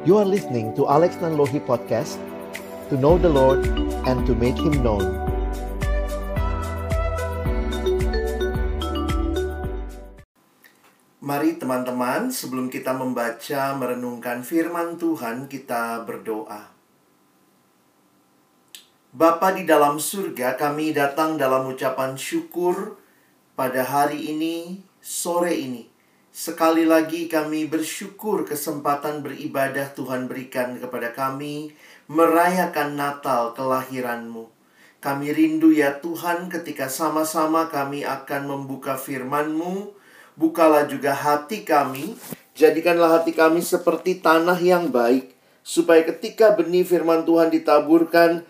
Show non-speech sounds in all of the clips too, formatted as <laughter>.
You are listening to Alex Nanlohi Podcast To know the Lord and to make Him known Mari teman-teman, sebelum kita membaca merenungkan firman Tuhan, kita berdoa. Bapa di dalam surga, kami datang dalam ucapan syukur pada hari ini, sore ini. Sekali lagi kami bersyukur kesempatan beribadah Tuhan berikan kepada kami merayakan Natal kelahiranmu. Kami rindu ya Tuhan ketika sama-sama kami akan membuka firman-Mu, bukalah juga hati kami, jadikanlah hati kami seperti tanah yang baik, supaya ketika benih firman Tuhan ditaburkan,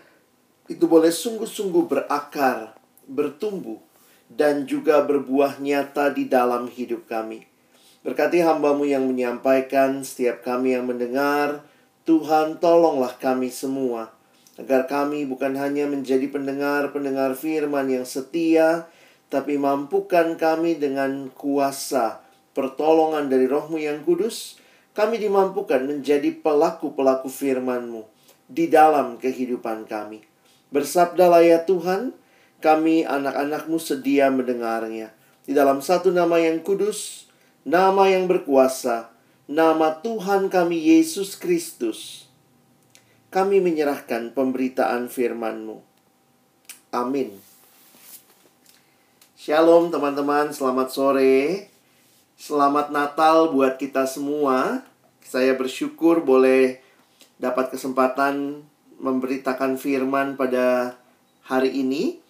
itu boleh sungguh-sungguh berakar, bertumbuh, dan juga berbuah nyata di dalam hidup kami. Berkati hambamu yang menyampaikan, setiap kami yang mendengar, Tuhan tolonglah kami semua, agar kami bukan hanya menjadi pendengar-pendengar firman yang setia, tapi mampukan kami dengan kuasa pertolongan dari rohmu yang kudus, kami dimampukan menjadi pelaku-pelaku firman-Mu di dalam kehidupan kami. Bersabdalah ya Tuhan, kami anak-anakmu sedia mendengarnya. Di dalam satu nama yang kudus, nama yang berkuasa, nama Tuhan kami Yesus Kristus. Kami menyerahkan pemberitaan firman-Mu. Amin. Shalom teman-teman, selamat sore. Selamat Natal buat kita semua. Saya bersyukur boleh dapat kesempatan memberitakan firman pada hari ini.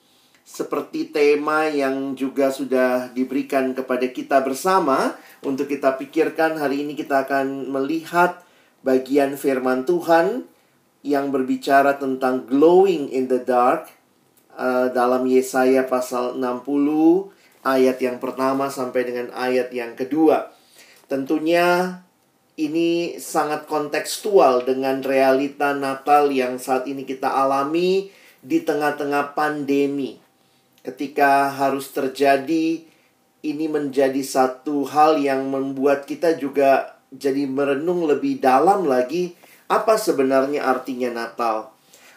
Seperti tema yang juga sudah diberikan kepada kita bersama untuk kita pikirkan hari ini kita akan melihat bagian firman Tuhan yang berbicara tentang glowing in the dark uh, dalam Yesaya pasal 60 ayat yang pertama sampai dengan ayat yang kedua. Tentunya ini sangat kontekstual dengan realita Natal yang saat ini kita alami di tengah-tengah pandemi. Ketika harus terjadi ini menjadi satu hal yang membuat kita juga jadi merenung lebih dalam lagi apa sebenarnya artinya Natal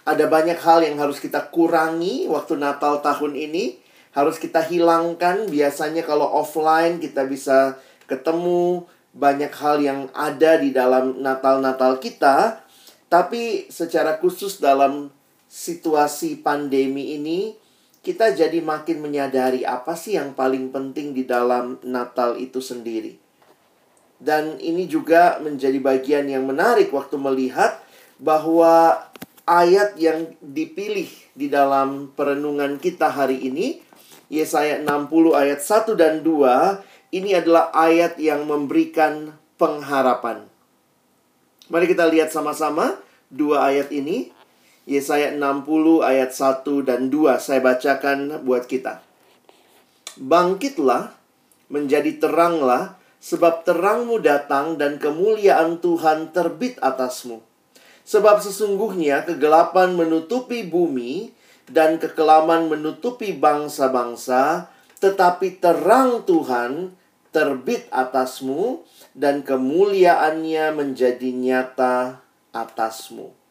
ada banyak hal yang harus kita kurangi waktu Natal tahun ini. Harus kita hilangkan. Biasanya kalau offline kita bisa ketemu banyak hal yang ada di dalam Natal-Natal kita. Tapi secara khusus dalam situasi pandemi ini, kita jadi makin menyadari apa sih yang paling penting di dalam Natal itu sendiri. Dan ini juga menjadi bagian yang menarik waktu melihat bahwa ayat yang dipilih di dalam perenungan kita hari ini Yesaya 60 ayat 1 dan 2 ini adalah ayat yang memberikan pengharapan. Mari kita lihat sama-sama dua ayat ini. Yesaya 60 ayat 1 dan 2 saya bacakan buat kita. Bangkitlah, menjadi teranglah, sebab terangmu datang dan kemuliaan Tuhan terbit atasmu. Sebab sesungguhnya kegelapan menutupi bumi dan kekelaman menutupi bangsa-bangsa, tetapi terang Tuhan terbit atasmu dan kemuliaannya menjadi nyata atasmu.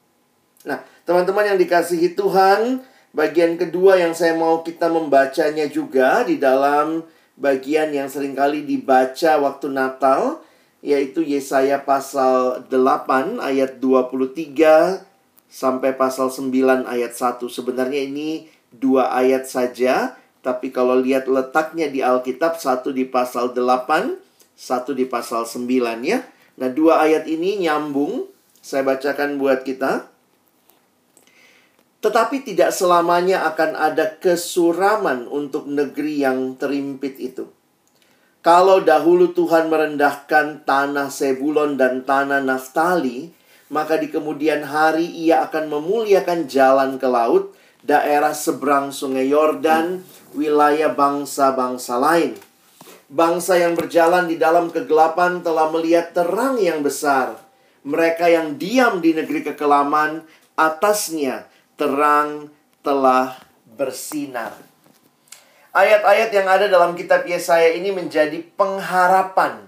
Nah, teman-teman yang dikasihi Tuhan, bagian kedua yang saya mau kita membacanya juga di dalam bagian yang sering kali dibaca waktu Natal, yaitu Yesaya pasal 8 ayat 23 sampai pasal 9 ayat 1. Sebenarnya ini dua ayat saja, tapi kalau lihat letaknya di Alkitab, satu di pasal 8, satu di pasal 9 ya. Nah, dua ayat ini nyambung. Saya bacakan buat kita. Tetapi tidak selamanya akan ada kesuraman untuk negeri yang terimpit itu. Kalau dahulu Tuhan merendahkan tanah Sebulon dan tanah Naftali, maka di kemudian hari ia akan memuliakan jalan ke laut, daerah seberang sungai Yordan, wilayah bangsa-bangsa lain. Bangsa yang berjalan di dalam kegelapan telah melihat terang yang besar. Mereka yang diam di negeri kekelaman, atasnya terang telah bersinar. Ayat-ayat yang ada dalam kitab Yesaya ini menjadi pengharapan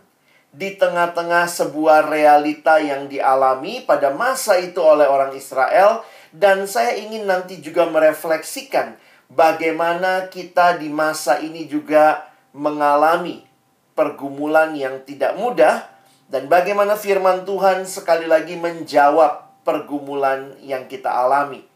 di tengah-tengah sebuah realita yang dialami pada masa itu oleh orang Israel dan saya ingin nanti juga merefleksikan bagaimana kita di masa ini juga mengalami pergumulan yang tidak mudah dan bagaimana firman Tuhan sekali lagi menjawab pergumulan yang kita alami.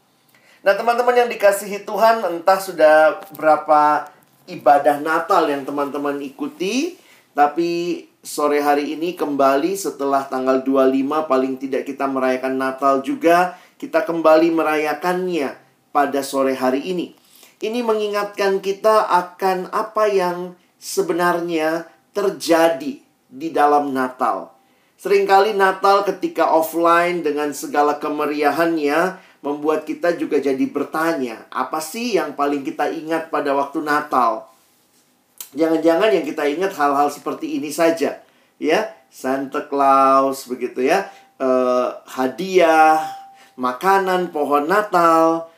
Nah, teman-teman yang dikasihi Tuhan, entah sudah berapa ibadah Natal yang teman-teman ikuti, tapi sore hari ini kembali setelah tanggal 25 paling tidak kita merayakan Natal juga, kita kembali merayakannya pada sore hari ini. Ini mengingatkan kita akan apa yang sebenarnya terjadi di dalam Natal. Seringkali Natal ketika offline dengan segala kemeriahannya membuat kita juga jadi bertanya, apa sih yang paling kita ingat pada waktu Natal? Jangan-jangan yang kita ingat hal-hal seperti ini saja, ya, Santa Claus begitu ya, eh, hadiah, makanan, pohon Natal.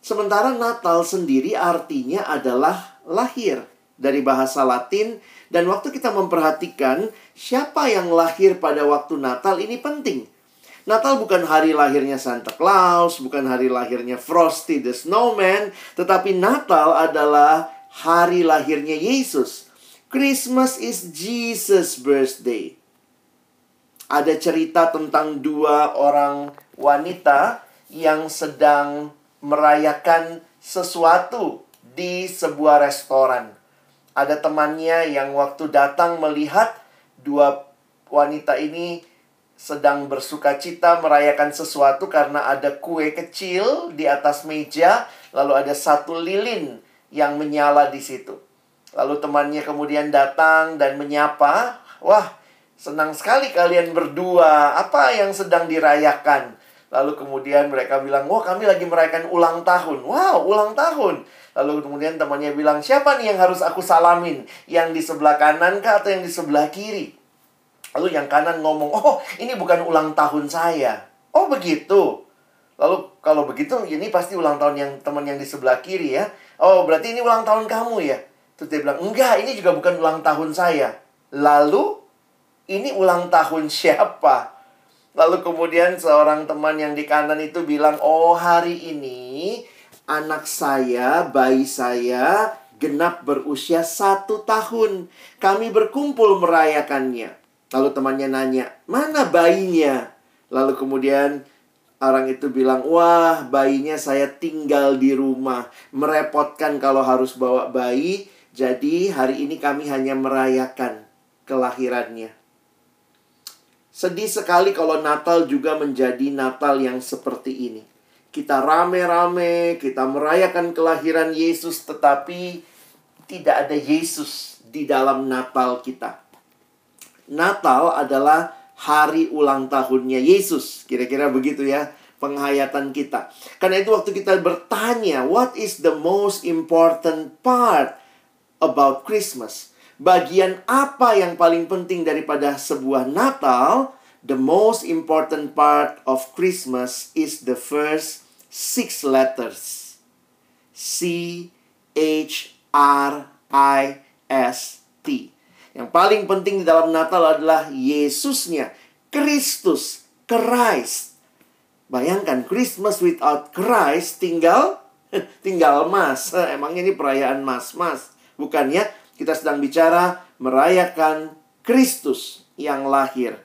Sementara Natal sendiri artinya adalah lahir dari bahasa Latin dan waktu kita memperhatikan siapa yang lahir pada waktu Natal ini penting Natal bukan hari lahirnya Santa Claus, bukan hari lahirnya Frosty the Snowman, tetapi Natal adalah hari lahirnya Yesus. Christmas is Jesus' birthday. Ada cerita tentang dua orang wanita yang sedang merayakan sesuatu di sebuah restoran. Ada temannya yang waktu datang melihat dua wanita ini sedang bersuka cita merayakan sesuatu karena ada kue kecil di atas meja, lalu ada satu lilin yang menyala di situ. Lalu temannya kemudian datang dan menyapa, "Wah, senang sekali kalian berdua. Apa yang sedang dirayakan?" Lalu kemudian mereka bilang, "Wah, kami lagi merayakan ulang tahun." "Wow, ulang tahun." Lalu kemudian temannya bilang, "Siapa nih yang harus aku salamin? Yang di sebelah kanan kah atau yang di sebelah kiri?" Lalu yang kanan ngomong, oh ini bukan ulang tahun saya. Oh begitu. Lalu kalau begitu ini pasti ulang tahun yang teman yang di sebelah kiri ya. Oh berarti ini ulang tahun kamu ya. Terus dia bilang, enggak ini juga bukan ulang tahun saya. Lalu ini ulang tahun siapa? Lalu kemudian seorang teman yang di kanan itu bilang, oh hari ini anak saya, bayi saya genap berusia satu tahun. Kami berkumpul merayakannya. Lalu temannya nanya, mana bayinya? Lalu kemudian orang itu bilang, wah bayinya saya tinggal di rumah. Merepotkan kalau harus bawa bayi. Jadi hari ini kami hanya merayakan kelahirannya. Sedih sekali kalau Natal juga menjadi Natal yang seperti ini. Kita rame-rame, kita merayakan kelahiran Yesus, tetapi tidak ada Yesus di dalam Natal kita. Natal adalah hari ulang tahunnya Yesus. Kira-kira begitu ya penghayatan kita. Karena itu waktu kita bertanya, what is the most important part about Christmas? Bagian apa yang paling penting daripada sebuah Natal? The most important part of Christmas is the first six letters. C H R I S T. Yang paling penting di dalam Natal adalah Yesusnya, Kristus, Christ. Bayangkan Christmas without Christ tinggal <laughs> tinggal mas. <laughs> Emangnya ini perayaan mas-mas? Bukannya kita sedang bicara merayakan Kristus yang lahir.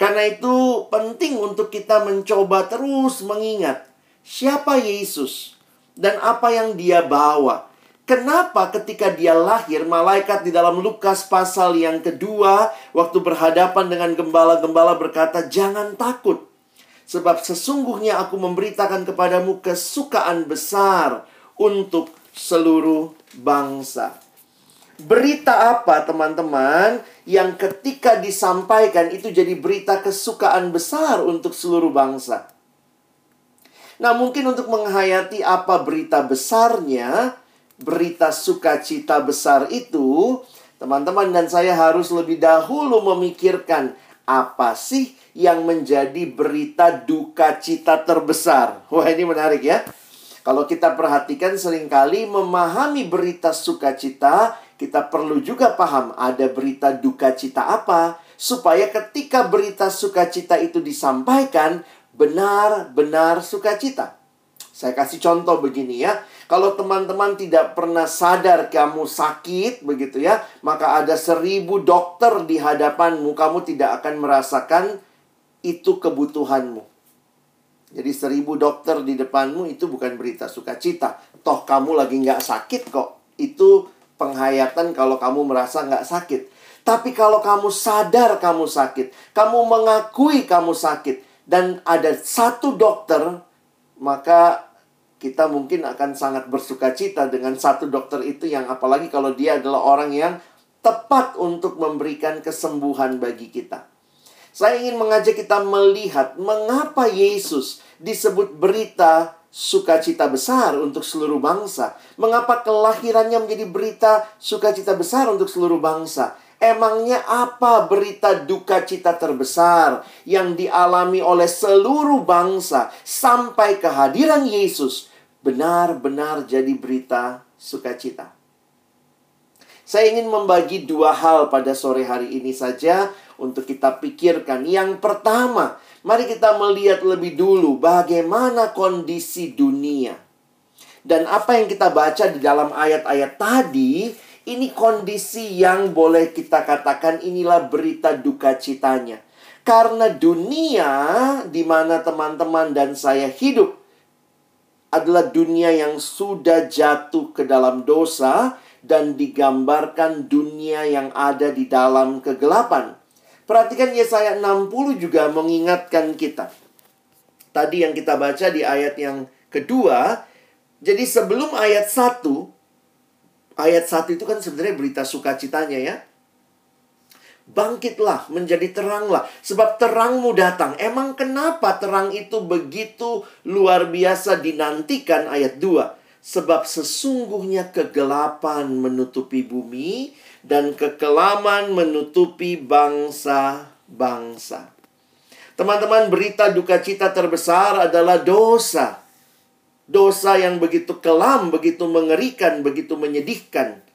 Karena itu penting untuk kita mencoba terus mengingat siapa Yesus dan apa yang dia bawa. Kenapa ketika dia lahir, malaikat di dalam Lukas pasal yang kedua, waktu berhadapan dengan gembala-gembala berkata, Jangan takut, sebab sesungguhnya aku memberitakan kepadamu kesukaan besar untuk seluruh bangsa. Berita apa teman-teman yang ketika disampaikan itu jadi berita kesukaan besar untuk seluruh bangsa? Nah mungkin untuk menghayati apa berita besarnya, berita sukacita besar itu, teman-teman dan saya harus lebih dahulu memikirkan apa sih yang menjadi berita duka cita terbesar. Wah, ini menarik ya. Kalau kita perhatikan sering kali memahami berita sukacita, kita perlu juga paham ada berita duka cita apa. supaya ketika berita sukacita itu disampaikan, benar-benar sukacita. Saya kasih contoh begini ya. Kalau teman-teman tidak pernah sadar kamu sakit begitu ya, maka ada seribu dokter di hadapanmu, kamu tidak akan merasakan itu kebutuhanmu. Jadi seribu dokter di depanmu itu bukan berita sukacita. Toh kamu lagi nggak sakit kok. Itu penghayatan kalau kamu merasa nggak sakit. Tapi kalau kamu sadar kamu sakit, kamu mengakui kamu sakit, dan ada satu dokter, maka kita mungkin akan sangat bersuka cita dengan satu dokter itu yang apalagi kalau dia adalah orang yang tepat untuk memberikan kesembuhan bagi kita. Saya ingin mengajak kita melihat mengapa Yesus disebut berita sukacita besar untuk seluruh bangsa. Mengapa kelahirannya menjadi berita sukacita besar untuk seluruh bangsa? Emangnya apa berita duka cita terbesar yang dialami oleh seluruh bangsa sampai kehadiran Yesus benar-benar jadi berita sukacita? Saya ingin membagi dua hal pada sore hari ini saja untuk kita pikirkan. Yang pertama, mari kita melihat lebih dulu bagaimana kondisi dunia. Dan apa yang kita baca di dalam ayat-ayat tadi, ini kondisi yang boleh kita katakan inilah berita duka citanya. Karena dunia di mana teman-teman dan saya hidup adalah dunia yang sudah jatuh ke dalam dosa dan digambarkan dunia yang ada di dalam kegelapan. Perhatikan Yesaya 60 juga mengingatkan kita. Tadi yang kita baca di ayat yang kedua, jadi sebelum ayat 1, ayat 1 itu kan sebenarnya berita sukacitanya ya. Bangkitlah, menjadi teranglah, sebab terangmu datang. Emang kenapa terang itu begitu luar biasa dinantikan ayat 2? Sebab sesungguhnya kegelapan menutupi bumi dan kekelaman menutupi bangsa-bangsa. Teman-teman, berita duka cita terbesar adalah dosa. Dosa yang begitu kelam, begitu mengerikan, begitu menyedihkan.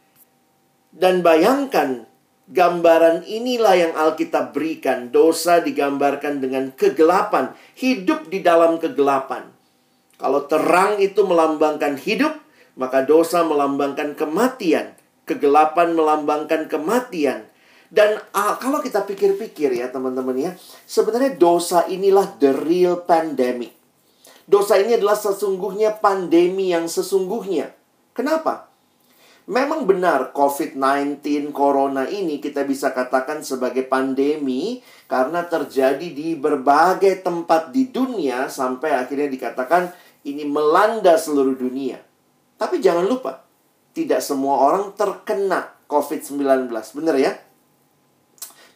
Dan bayangkan, gambaran inilah yang Alkitab berikan. Dosa digambarkan dengan kegelapan, hidup di dalam kegelapan. Kalau terang itu melambangkan hidup, maka dosa melambangkan kematian. Kegelapan melambangkan kematian. Dan uh, kalau kita pikir-pikir ya teman-teman ya, sebenarnya dosa inilah the real pandemic. Dosa ini adalah sesungguhnya pandemi yang sesungguhnya. Kenapa? Memang benar COVID-19 corona ini kita bisa katakan sebagai pandemi karena terjadi di berbagai tempat di dunia sampai akhirnya dikatakan ini melanda seluruh dunia. Tapi jangan lupa, tidak semua orang terkena COVID-19. Benar ya?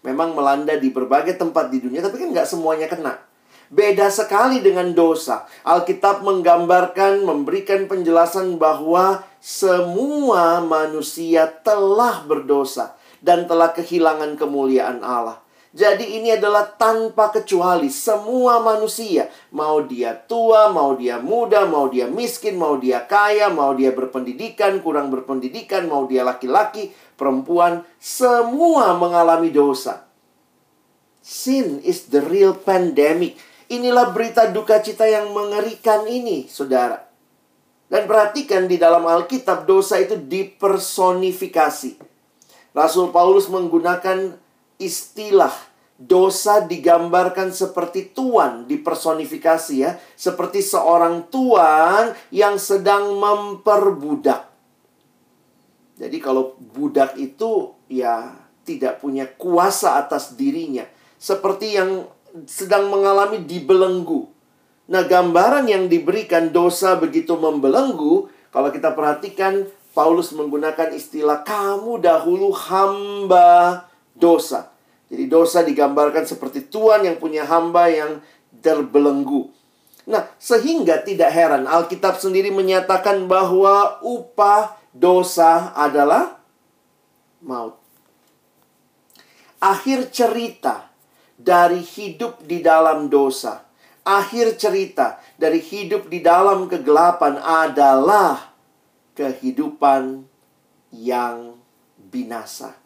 Memang melanda di berbagai tempat di dunia, tapi kan nggak semuanya kena. Beda sekali dengan dosa. Alkitab menggambarkan, memberikan penjelasan bahwa semua manusia telah berdosa dan telah kehilangan kemuliaan Allah. Jadi ini adalah tanpa kecuali semua manusia. Mau dia tua, mau dia muda, mau dia miskin, mau dia kaya, mau dia berpendidikan, kurang berpendidikan, mau dia laki-laki, perempuan. Semua mengalami dosa. Sin is the real pandemic. Inilah berita duka cita yang mengerikan ini, saudara. Dan perhatikan di dalam Alkitab dosa itu dipersonifikasi. Rasul Paulus menggunakan istilah dosa digambarkan seperti tuan dipersonifikasi ya, seperti seorang tuan yang sedang memperbudak. Jadi kalau budak itu ya tidak punya kuasa atas dirinya, seperti yang sedang mengalami dibelenggu. Nah, gambaran yang diberikan dosa begitu membelenggu, kalau kita perhatikan Paulus menggunakan istilah kamu dahulu hamba dosa. Jadi dosa digambarkan seperti Tuhan yang punya hamba yang terbelenggu. Nah, sehingga tidak heran Alkitab sendiri menyatakan bahwa upah dosa adalah maut. Akhir cerita dari hidup di dalam dosa, akhir cerita dari hidup di dalam kegelapan adalah kehidupan yang binasa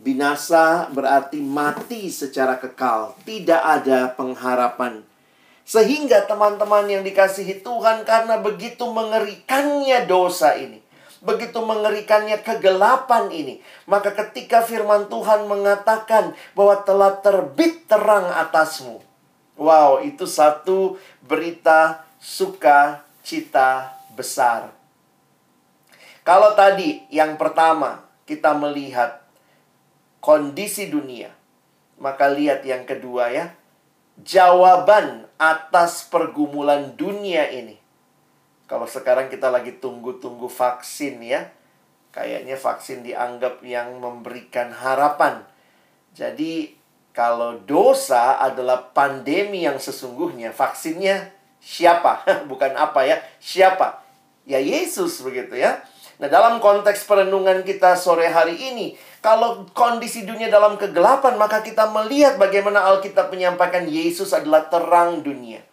binasa berarti mati secara kekal, tidak ada pengharapan. Sehingga teman-teman yang dikasihi Tuhan karena begitu mengerikannya dosa ini, begitu mengerikannya kegelapan ini, maka ketika firman Tuhan mengatakan bahwa telah terbit terang atasmu. Wow, itu satu berita sukacita besar. Kalau tadi yang pertama kita melihat kondisi dunia, maka lihat yang kedua ya. Jawaban atas pergumulan dunia ini. Kalau sekarang kita lagi tunggu-tunggu vaksin ya. Kayaknya vaksin dianggap yang memberikan harapan. Jadi kalau dosa adalah pandemi yang sesungguhnya, vaksinnya siapa? <laughs> Bukan apa ya, siapa? Ya Yesus begitu ya. Nah, dalam konteks perenungan kita sore hari ini, kalau kondisi dunia dalam kegelapan, maka kita melihat bagaimana Alkitab menyampaikan Yesus adalah terang dunia.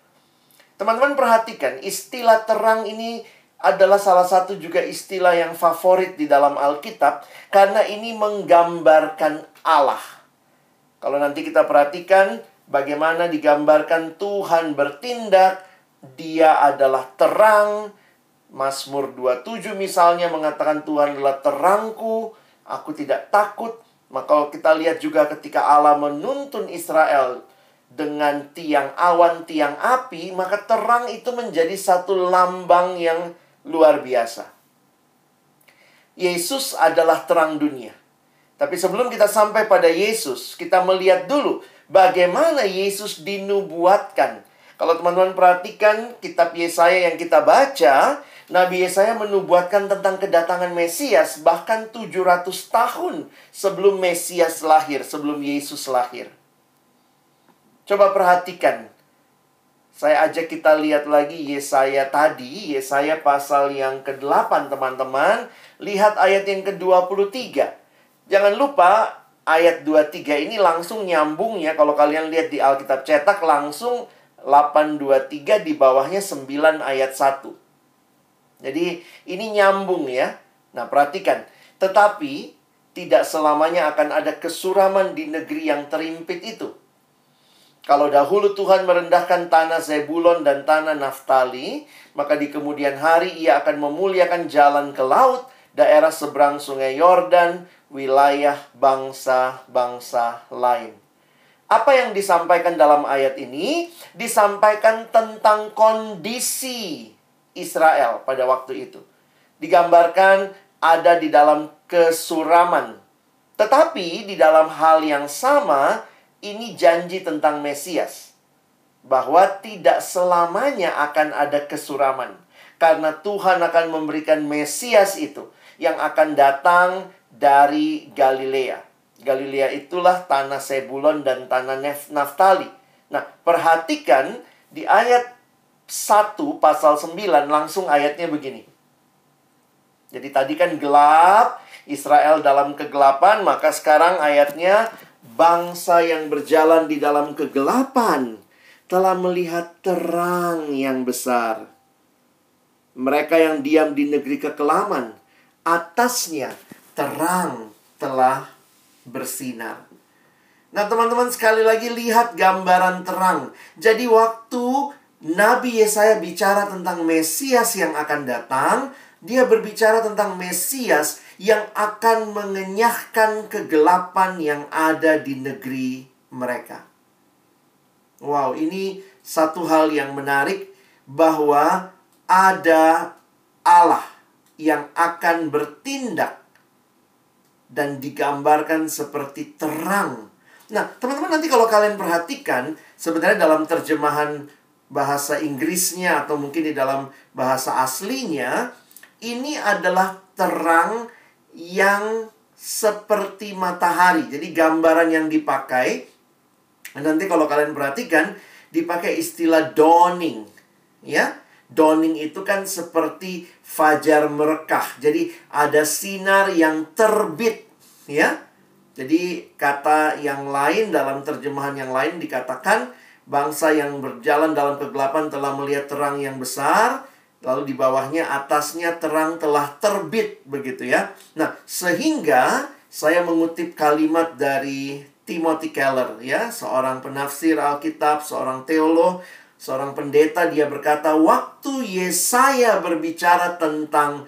Teman-teman perhatikan, istilah terang ini adalah salah satu juga istilah yang favorit di dalam Alkitab karena ini menggambarkan Allah. Kalau nanti kita perhatikan bagaimana digambarkan Tuhan bertindak, dia adalah terang, Mazmur 27 misalnya mengatakan Tuhan adalah terangku, aku tidak takut. Maka kita lihat juga ketika Allah menuntun Israel dengan tiang awan, tiang api, maka terang itu menjadi satu lambang yang luar biasa. Yesus adalah terang dunia. Tapi sebelum kita sampai pada Yesus, kita melihat dulu bagaimana Yesus dinubuatkan. Kalau teman-teman perhatikan kitab Yesaya yang kita baca, Nabi Yesaya menubuatkan tentang kedatangan Mesias bahkan 700 tahun sebelum Mesias lahir, sebelum Yesus lahir. Coba perhatikan. Saya ajak kita lihat lagi Yesaya tadi, Yesaya pasal yang ke-8 teman-teman. Lihat ayat yang ke-23. Jangan lupa ayat 23 ini langsung nyambung ya. Kalau kalian lihat di Alkitab cetak langsung 823 di bawahnya 9 ayat 1. Jadi ini nyambung ya. Nah, perhatikan. Tetapi tidak selamanya akan ada kesuraman di negeri yang terimpit itu. Kalau dahulu Tuhan merendahkan tanah Zebulon dan tanah Naftali, maka di kemudian hari ia akan memuliakan jalan ke laut, daerah seberang sungai Yordan, wilayah bangsa-bangsa lain. Apa yang disampaikan dalam ayat ini? Disampaikan tentang kondisi Israel pada waktu itu. Digambarkan ada di dalam kesuraman. Tetapi di dalam hal yang sama, ini janji tentang Mesias. Bahwa tidak selamanya akan ada kesuraman. Karena Tuhan akan memberikan Mesias itu yang akan datang dari Galilea. Galilea itulah tanah Sebulon dan tanah Naftali. Nah, perhatikan di ayat 1 pasal 9 langsung ayatnya begini. Jadi tadi kan gelap, Israel dalam kegelapan, maka sekarang ayatnya bangsa yang berjalan di dalam kegelapan telah melihat terang yang besar. Mereka yang diam di negeri kekelaman, atasnya terang telah bersinar. Nah, teman-teman sekali lagi lihat gambaran terang. Jadi waktu Nabi Yesaya bicara tentang Mesias yang akan datang, dia berbicara tentang Mesias yang akan mengenyahkan kegelapan yang ada di negeri mereka. Wow, ini satu hal yang menarik bahwa ada Allah yang akan bertindak dan digambarkan seperti terang. Nah, teman-teman nanti kalau kalian perhatikan, sebenarnya dalam terjemahan bahasa Inggrisnya atau mungkin di dalam bahasa aslinya ini adalah terang yang seperti matahari. Jadi gambaran yang dipakai nanti kalau kalian perhatikan dipakai istilah dawning ya. Dawning itu kan seperti fajar merekah. Jadi ada sinar yang terbit ya. Jadi kata yang lain dalam terjemahan yang lain dikatakan Bangsa yang berjalan dalam kegelapan telah melihat terang yang besar, lalu di bawahnya atasnya terang telah terbit begitu ya. Nah, sehingga Saya mengutip kalimat dari Timothy Keller ya, seorang penafsir Alkitab, seorang teolog, seorang pendeta dia berkata waktu Yesaya berbicara tentang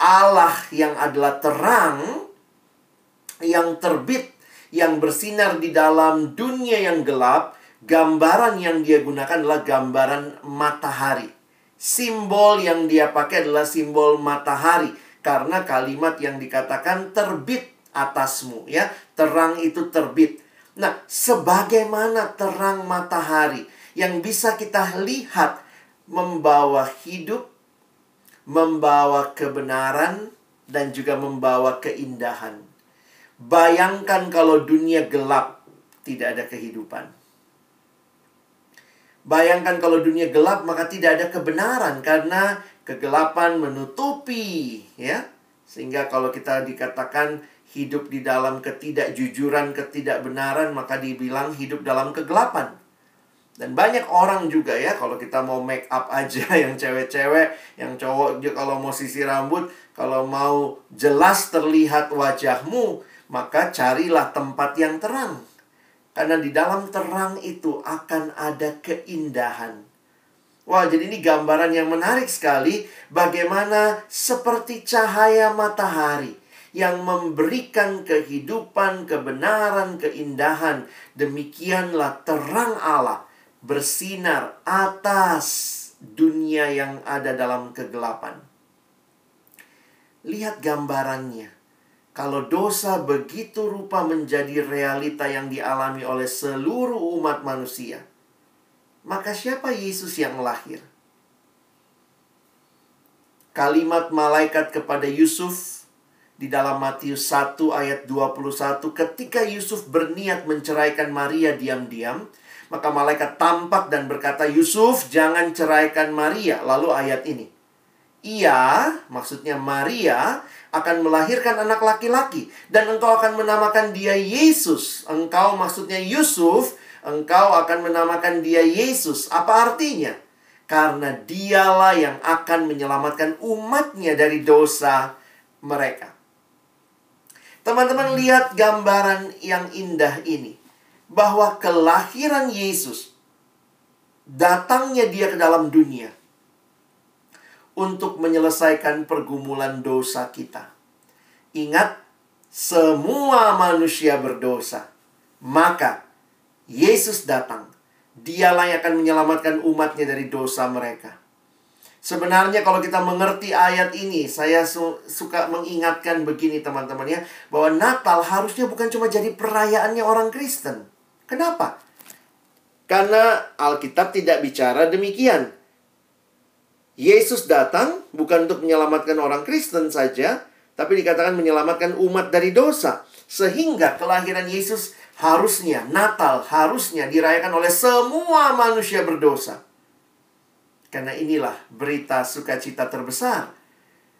Allah yang adalah terang yang terbit yang bersinar di dalam dunia yang gelap, gambaran yang dia gunakan adalah gambaran matahari. Simbol yang dia pakai adalah simbol matahari karena kalimat yang dikatakan terbit atasmu ya. Terang itu terbit. Nah, sebagaimana terang matahari yang bisa kita lihat membawa hidup, membawa kebenaran dan juga membawa keindahan. Bayangkan kalau dunia gelap, tidak ada kehidupan. Bayangkan kalau dunia gelap maka tidak ada kebenaran karena kegelapan menutupi ya. Sehingga kalau kita dikatakan hidup di dalam ketidakjujuran, ketidakbenaran, maka dibilang hidup dalam kegelapan. Dan banyak orang juga ya, kalau kita mau make up aja <laughs> yang cewek-cewek, yang cowok juga kalau mau sisir rambut, kalau mau jelas terlihat wajahmu, maka carilah tempat yang terang. Karena di dalam terang itu akan ada keindahan. Wah, jadi ini gambaran yang menarik sekali bagaimana seperti cahaya matahari yang memberikan kehidupan, kebenaran, keindahan. Demikianlah terang Allah bersinar atas dunia yang ada dalam kegelapan. Lihat gambarannya. Kalau dosa begitu rupa menjadi realita yang dialami oleh seluruh umat manusia, maka siapa Yesus yang lahir? Kalimat malaikat kepada Yusuf di dalam Matius 1 ayat 21 ketika Yusuf berniat menceraikan Maria diam-diam maka malaikat tampak dan berkata Yusuf jangan ceraikan Maria lalu ayat ini ia maksudnya Maria akan melahirkan anak laki-laki. Dan engkau akan menamakan dia Yesus. Engkau maksudnya Yusuf engkau akan menamakan dia Yesus. Apa artinya? Karena dialah yang akan menyelamatkan umatnya dari dosa mereka. Teman-teman lihat gambaran yang indah ini. Bahwa kelahiran Yesus, datangnya dia ke dalam dunia untuk menyelesaikan pergumulan dosa kita. Ingat, semua manusia berdosa. Maka, Yesus datang. Dialah yang akan menyelamatkan umatnya dari dosa mereka. Sebenarnya kalau kita mengerti ayat ini, saya su suka mengingatkan begini teman-teman ya, bahwa Natal harusnya bukan cuma jadi perayaannya orang Kristen. Kenapa? Karena Alkitab tidak bicara demikian. Yesus datang bukan untuk menyelamatkan orang Kristen saja, tapi dikatakan menyelamatkan umat dari dosa. Sehingga kelahiran Yesus harusnya, Natal harusnya dirayakan oleh semua manusia berdosa. Karena inilah berita sukacita terbesar.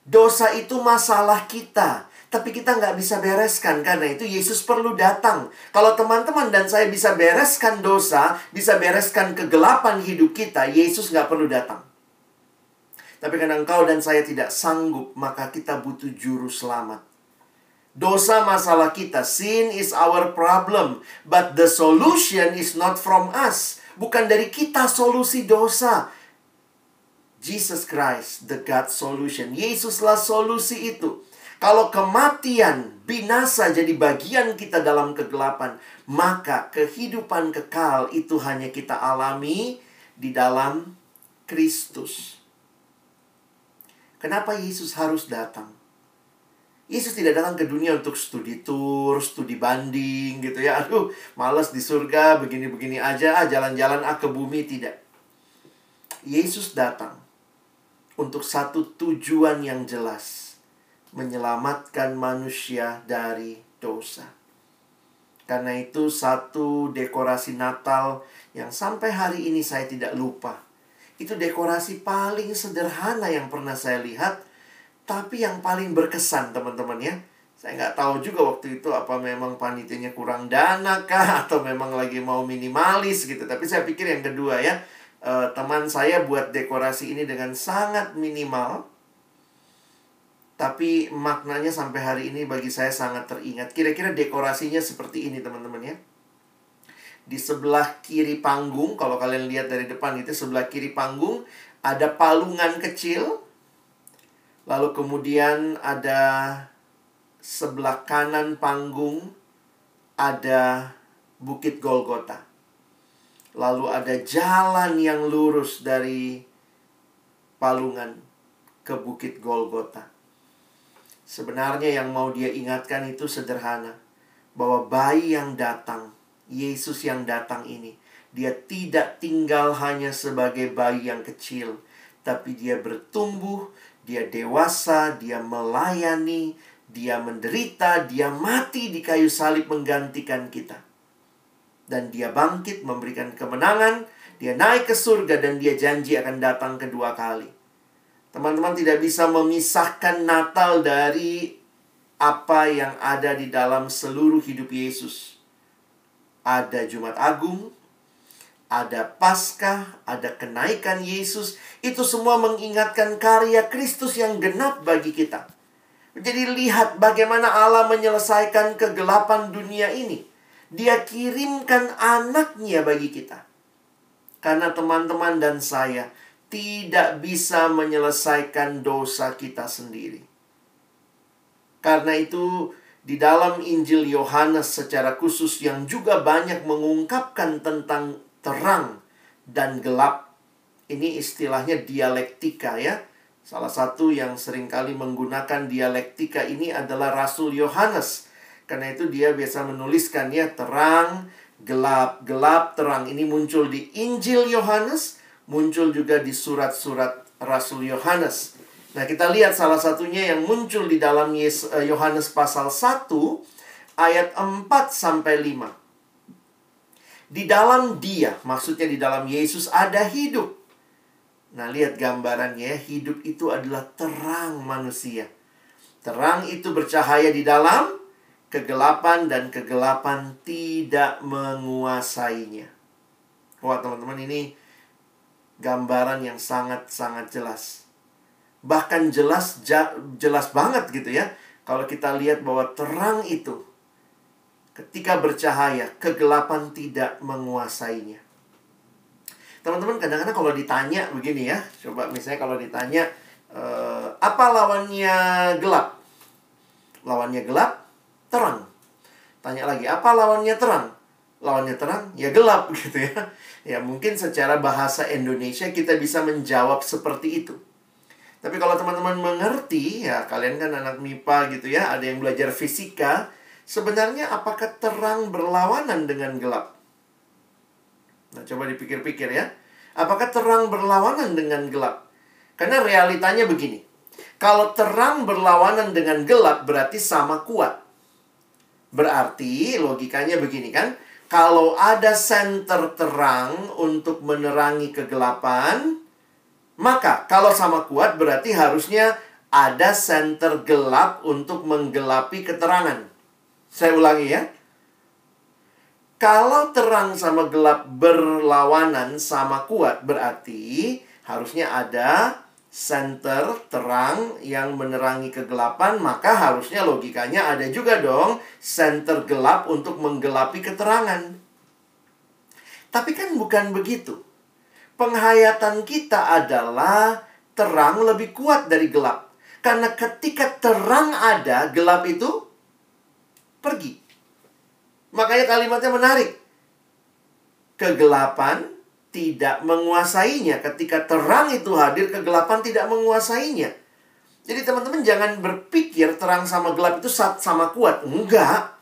Dosa itu masalah kita. Tapi kita nggak bisa bereskan. Karena itu Yesus perlu datang. Kalau teman-teman dan saya bisa bereskan dosa, bisa bereskan kegelapan hidup kita, Yesus nggak perlu datang. Tapi karena engkau dan saya tidak sanggup, maka kita butuh juru selamat. Dosa masalah kita. Sin is our problem. But the solution is not from us. Bukan dari kita solusi dosa. Jesus Christ, the God solution. Yesuslah solusi itu. Kalau kematian, binasa jadi bagian kita dalam kegelapan, maka kehidupan kekal itu hanya kita alami di dalam Kristus. Kenapa Yesus harus datang? Yesus tidak datang ke dunia untuk studi tour, studi banding gitu ya. Aduh, males di surga, begini-begini aja, jalan-jalan ah ke bumi. Tidak. Yesus datang untuk satu tujuan yang jelas, menyelamatkan manusia dari dosa. Karena itu satu dekorasi Natal yang sampai hari ini saya tidak lupa. Itu dekorasi paling sederhana yang pernah saya lihat, tapi yang paling berkesan teman-teman ya. Saya nggak tahu juga waktu itu apa memang panitianya kurang dana kah <laughs> atau memang lagi mau minimalis gitu. Tapi saya pikir yang kedua ya, uh, teman saya buat dekorasi ini dengan sangat minimal. Tapi maknanya sampai hari ini bagi saya sangat teringat. Kira-kira dekorasinya seperti ini teman-teman ya. Di sebelah kiri panggung, kalau kalian lihat dari depan itu sebelah kiri panggung ada palungan kecil. Lalu kemudian ada sebelah kanan panggung ada Bukit Golgota. Lalu ada jalan yang lurus dari Palungan ke Bukit Golgota. Sebenarnya yang mau dia ingatkan itu sederhana. Bahwa bayi yang datang, Yesus yang datang ini, dia tidak tinggal hanya sebagai bayi yang kecil, tapi dia bertumbuh, dia dewasa, dia melayani, dia menderita, dia mati di kayu salib menggantikan kita dan dia bangkit memberikan kemenangan, dia naik ke surga dan dia janji akan datang kedua kali. Teman-teman tidak bisa memisahkan Natal dari apa yang ada di dalam seluruh hidup Yesus. Ada Jumat Agung, ada Paskah, ada kenaikan Yesus. Itu semua mengingatkan karya Kristus yang genap bagi kita. Jadi lihat bagaimana Allah menyelesaikan kegelapan dunia ini dia kirimkan anaknya bagi kita. Karena teman-teman dan saya tidak bisa menyelesaikan dosa kita sendiri. Karena itu, di dalam Injil Yohanes secara khusus yang juga banyak mengungkapkan tentang terang dan gelap. Ini istilahnya dialektika ya. Salah satu yang sering kali menggunakan dialektika ini adalah Rasul Yohanes karena itu dia biasa menuliskan ya terang, gelap, gelap, terang. Ini muncul di Injil Yohanes, muncul juga di surat-surat Rasul Yohanes. Nah, kita lihat salah satunya yang muncul di dalam eh, Yohanes pasal 1 ayat 4 sampai 5. Di dalam dia, maksudnya di dalam Yesus ada hidup. Nah, lihat gambarannya, hidup itu adalah terang manusia. Terang itu bercahaya di dalam kegelapan dan kegelapan tidak menguasainya. Wah, teman-teman, ini gambaran yang sangat-sangat jelas. Bahkan jelas jelas banget gitu ya. Kalau kita lihat bahwa terang itu ketika bercahaya, kegelapan tidak menguasainya. Teman-teman, kadang-kadang kalau ditanya begini ya, coba misalnya kalau ditanya eh, apa lawannya gelap? Lawannya gelap terang. Tanya lagi, apa lawannya terang? Lawannya terang, ya gelap <laughs> gitu ya. Ya mungkin secara bahasa Indonesia kita bisa menjawab seperti itu. Tapi kalau teman-teman mengerti, ya kalian kan anak MIPA gitu ya, ada yang belajar fisika, sebenarnya apakah terang berlawanan dengan gelap? Nah, coba dipikir-pikir ya. Apakah terang berlawanan dengan gelap? Karena realitanya begini. Kalau terang berlawanan dengan gelap berarti sama kuat. Berarti logikanya begini kan? Kalau ada senter terang untuk menerangi kegelapan, maka kalau sama kuat berarti harusnya ada senter gelap untuk menggelapi keterangan. Saya ulangi ya. Kalau terang sama gelap berlawanan sama kuat berarti harusnya ada center terang yang menerangi kegelapan, maka harusnya logikanya ada juga dong center gelap untuk menggelapi keterangan. Tapi kan bukan begitu. Penghayatan kita adalah terang lebih kuat dari gelap. Karena ketika terang ada, gelap itu pergi. Makanya kalimatnya menarik. Kegelapan tidak menguasainya. Ketika terang itu hadir, kegelapan tidak menguasainya. Jadi teman-teman jangan berpikir terang sama gelap itu sama kuat. Enggak.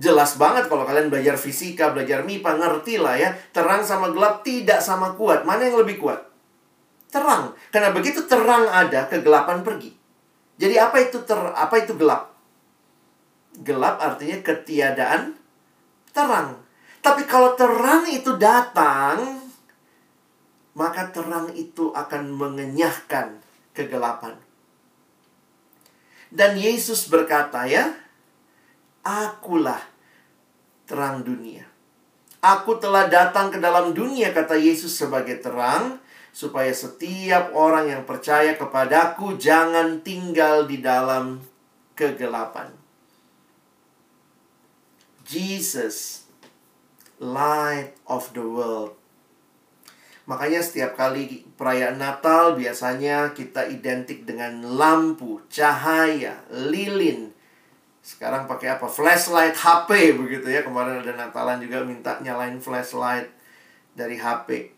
Jelas banget kalau kalian belajar fisika, belajar MIPA, ngerti lah ya. Terang sama gelap tidak sama kuat. Mana yang lebih kuat? Terang. Karena begitu terang ada, kegelapan pergi. Jadi apa itu ter apa itu gelap? Gelap artinya ketiadaan terang. Tapi kalau terang itu datang, maka terang itu akan mengenyahkan kegelapan. Dan Yesus berkata ya, Akulah terang dunia. Aku telah datang ke dalam dunia, kata Yesus sebagai terang, supaya setiap orang yang percaya kepadaku jangan tinggal di dalam kegelapan. Jesus, light of the world. Makanya setiap kali perayaan Natal biasanya kita identik dengan lampu, cahaya, lilin. Sekarang pakai apa? Flashlight HP begitu ya. Kemarin ada Natalan juga minta nyalain flashlight dari HP.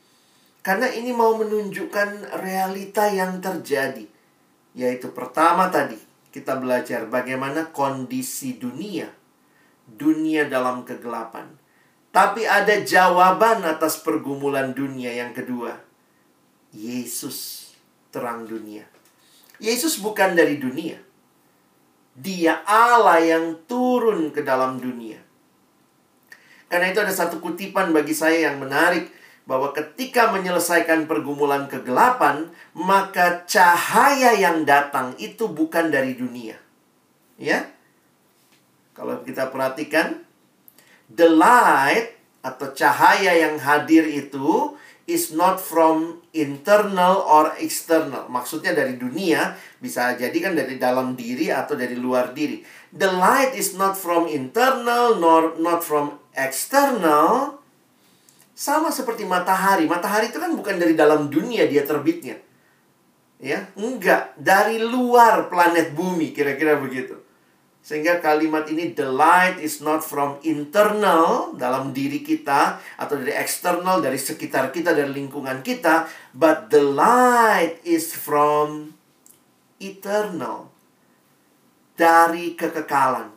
Karena ini mau menunjukkan realita yang terjadi. Yaitu pertama tadi, kita belajar bagaimana kondisi dunia. Dunia dalam kegelapan. Tapi ada jawaban atas pergumulan dunia yang kedua. Yesus terang dunia. Yesus bukan dari dunia. Dia Allah yang turun ke dalam dunia. Karena itu ada satu kutipan bagi saya yang menarik bahwa ketika menyelesaikan pergumulan kegelapan, maka cahaya yang datang itu bukan dari dunia. Ya. Kalau kita perhatikan, the light atau cahaya yang hadir itu is not from internal or external. Maksudnya dari dunia, bisa jadi kan dari dalam diri atau dari luar diri. The light is not from internal nor not from external. Sama seperti matahari. Matahari itu kan bukan dari dalam dunia dia terbitnya. Ya, enggak, dari luar planet bumi kira-kira begitu. Sehingga kalimat ini the light is not from internal dalam diri kita atau dari eksternal dari sekitar kita dari lingkungan kita, but the light is from eternal. Dari kekekalan.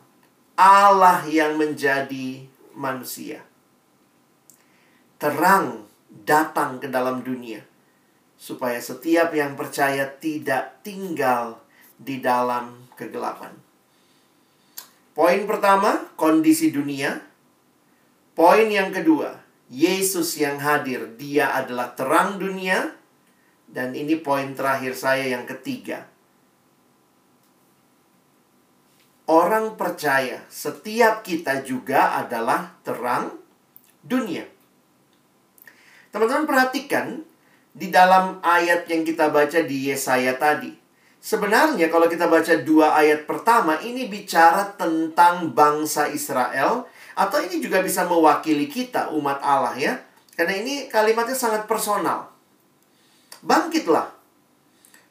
Allah yang menjadi manusia. Terang datang ke dalam dunia supaya setiap yang percaya tidak tinggal di dalam kegelapan. Poin pertama, kondisi dunia. Poin yang kedua, Yesus yang hadir, dia adalah terang dunia. Dan ini poin terakhir saya yang ketiga. Orang percaya, setiap kita juga adalah terang dunia. Teman-teman perhatikan di dalam ayat yang kita baca di Yesaya tadi. Sebenarnya kalau kita baca dua ayat pertama ini bicara tentang bangsa Israel atau ini juga bisa mewakili kita umat Allah ya. Karena ini kalimatnya sangat personal. Bangkitlah.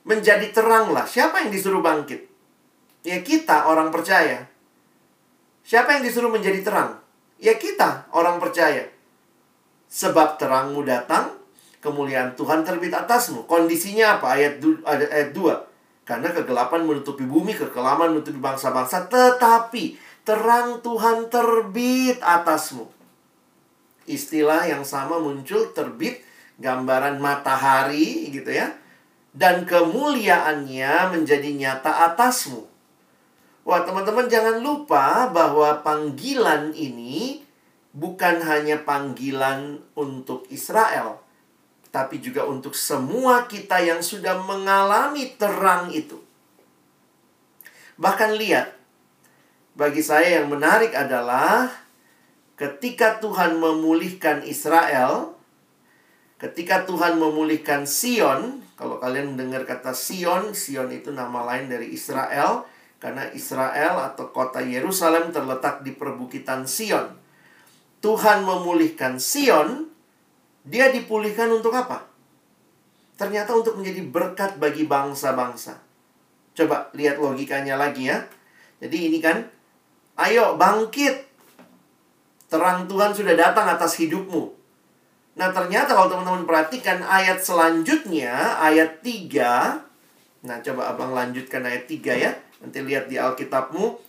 Menjadi teranglah. Siapa yang disuruh bangkit? Ya kita orang percaya. Siapa yang disuruh menjadi terang? Ya kita orang percaya. Sebab terangmu datang, kemuliaan Tuhan terbit atasmu. Kondisinya apa? Ayat, ayat 2 karena kegelapan menutupi bumi, kekelaman menutupi bangsa-bangsa, tetapi terang Tuhan terbit atasmu. Istilah yang sama muncul terbit gambaran matahari gitu ya. Dan kemuliaannya menjadi nyata atasmu. Wah, teman-teman jangan lupa bahwa panggilan ini bukan hanya panggilan untuk Israel, tapi juga untuk semua kita yang sudah mengalami terang itu. Bahkan lihat, bagi saya yang menarik adalah ketika Tuhan memulihkan Israel, ketika Tuhan memulihkan Sion, kalau kalian mendengar kata Sion, Sion itu nama lain dari Israel, karena Israel atau kota Yerusalem terletak di perbukitan Sion. Tuhan memulihkan Sion, dia dipulihkan untuk apa? Ternyata untuk menjadi berkat bagi bangsa-bangsa. Coba lihat logikanya lagi ya. Jadi ini kan, ayo bangkit. Terang Tuhan sudah datang atas hidupmu. Nah ternyata kalau teman-teman perhatikan ayat selanjutnya, ayat 3. Nah coba abang lanjutkan ayat 3 ya. Nanti lihat di Alkitabmu.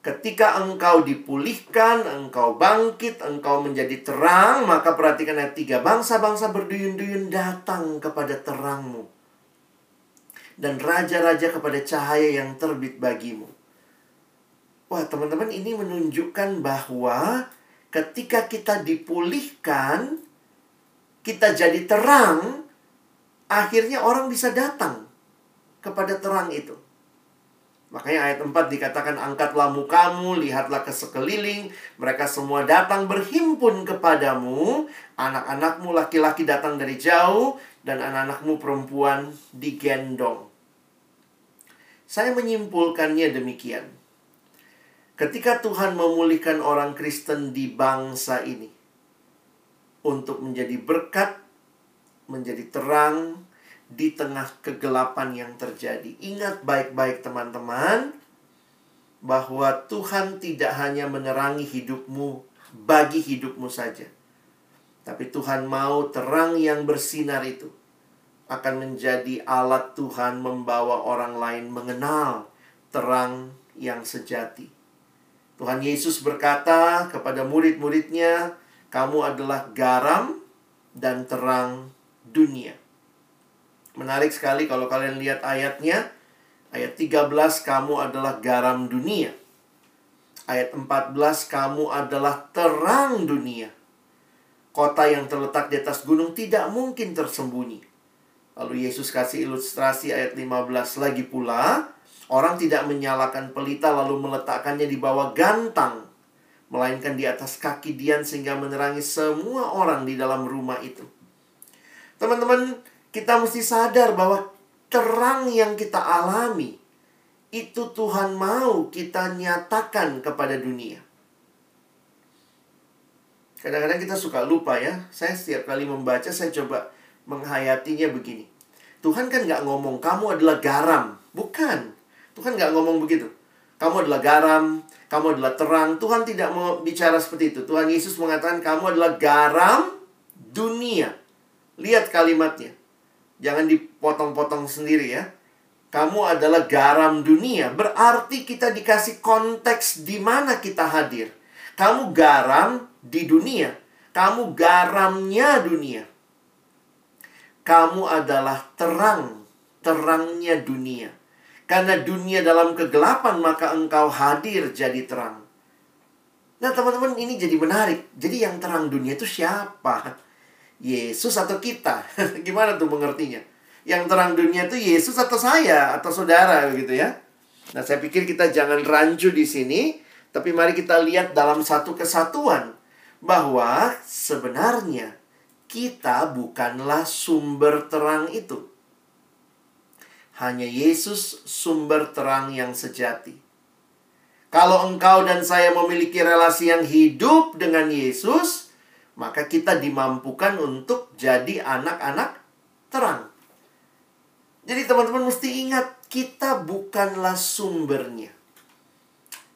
Ketika engkau dipulihkan, engkau bangkit, engkau menjadi terang, maka perhatikan ayat tiga Bangsa-bangsa berduyun-duyun datang kepada terangmu. Dan raja-raja kepada cahaya yang terbit bagimu. Wah, teman-teman, ini menunjukkan bahwa ketika kita dipulihkan, kita jadi terang, akhirnya orang bisa datang kepada terang itu. Makanya ayat 4 dikatakan angkatlah mukamu, lihatlah ke sekeliling, mereka semua datang berhimpun kepadamu, anak-anakmu laki-laki datang dari jauh dan anak-anakmu perempuan digendong. Saya menyimpulkannya demikian. Ketika Tuhan memulihkan orang Kristen di bangsa ini untuk menjadi berkat, menjadi terang, di tengah kegelapan yang terjadi. Ingat baik-baik teman-teman bahwa Tuhan tidak hanya menerangi hidupmu bagi hidupmu saja. Tapi Tuhan mau terang yang bersinar itu akan menjadi alat Tuhan membawa orang lain mengenal terang yang sejati. Tuhan Yesus berkata kepada murid-muridnya, "Kamu adalah garam dan terang dunia." Menarik sekali kalau kalian lihat ayatnya. Ayat 13, kamu adalah garam dunia. Ayat 14, kamu adalah terang dunia. Kota yang terletak di atas gunung tidak mungkin tersembunyi. Lalu Yesus kasih ilustrasi ayat 15 lagi pula. Orang tidak menyalakan pelita lalu meletakkannya di bawah gantang. Melainkan di atas kaki Dian sehingga menerangi semua orang di dalam rumah itu. Teman-teman, kita mesti sadar bahwa terang yang kita alami itu Tuhan mau kita nyatakan kepada dunia. Kadang-kadang kita suka lupa ya. Saya setiap kali membaca, saya coba menghayatinya begini. Tuhan kan nggak ngomong, kamu adalah garam. Bukan. Tuhan nggak ngomong begitu. Kamu adalah garam, kamu adalah terang. Tuhan tidak mau bicara seperti itu. Tuhan Yesus mengatakan, kamu adalah garam dunia. Lihat kalimatnya. Jangan dipotong-potong sendiri ya. Kamu adalah garam dunia. Berarti kita dikasih konteks di mana kita hadir. Kamu garam di dunia. Kamu garamnya dunia. Kamu adalah terang, terangnya dunia. Karena dunia dalam kegelapan, maka engkau hadir jadi terang. Nah, teman-teman, ini jadi menarik. Jadi, yang terang dunia itu siapa? Yesus atau kita? <laughs> Gimana tuh mengertinya? Yang terang dunia itu Yesus atau saya atau saudara gitu ya. Nah, saya pikir kita jangan rancu di sini, tapi mari kita lihat dalam satu kesatuan bahwa sebenarnya kita bukanlah sumber terang itu. Hanya Yesus sumber terang yang sejati. Kalau engkau dan saya memiliki relasi yang hidup dengan Yesus, maka kita dimampukan untuk jadi anak-anak terang. Jadi teman-teman mesti ingat, kita bukanlah sumbernya.